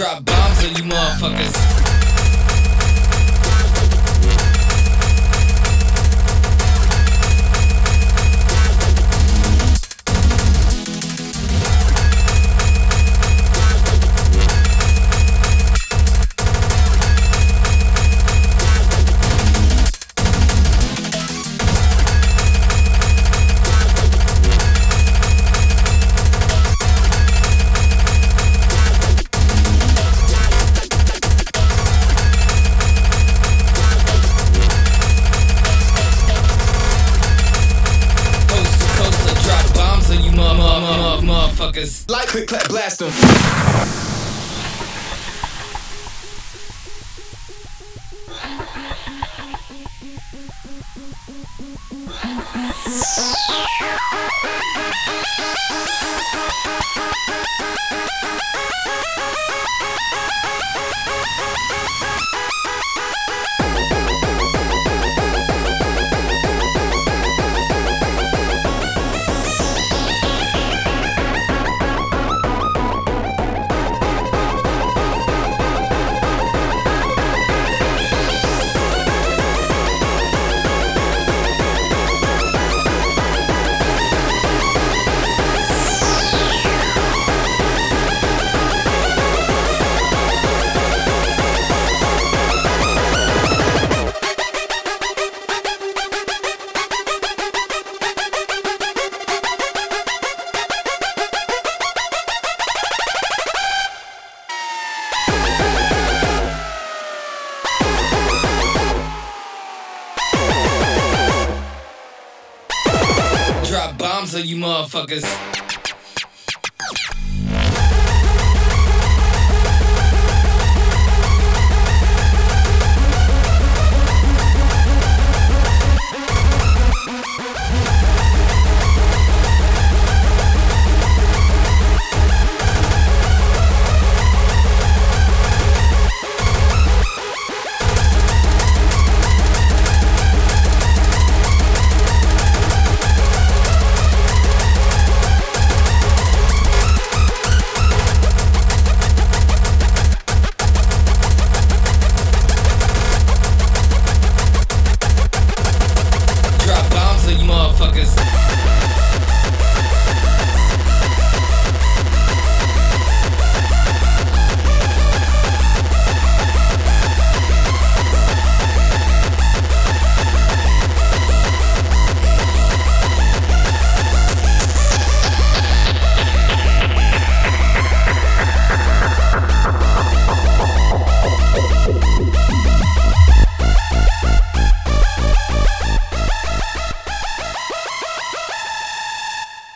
drop bombs on you motherfuckers. Motherfuckers. Like click clap blast 'em. Bombs on you motherfuckers.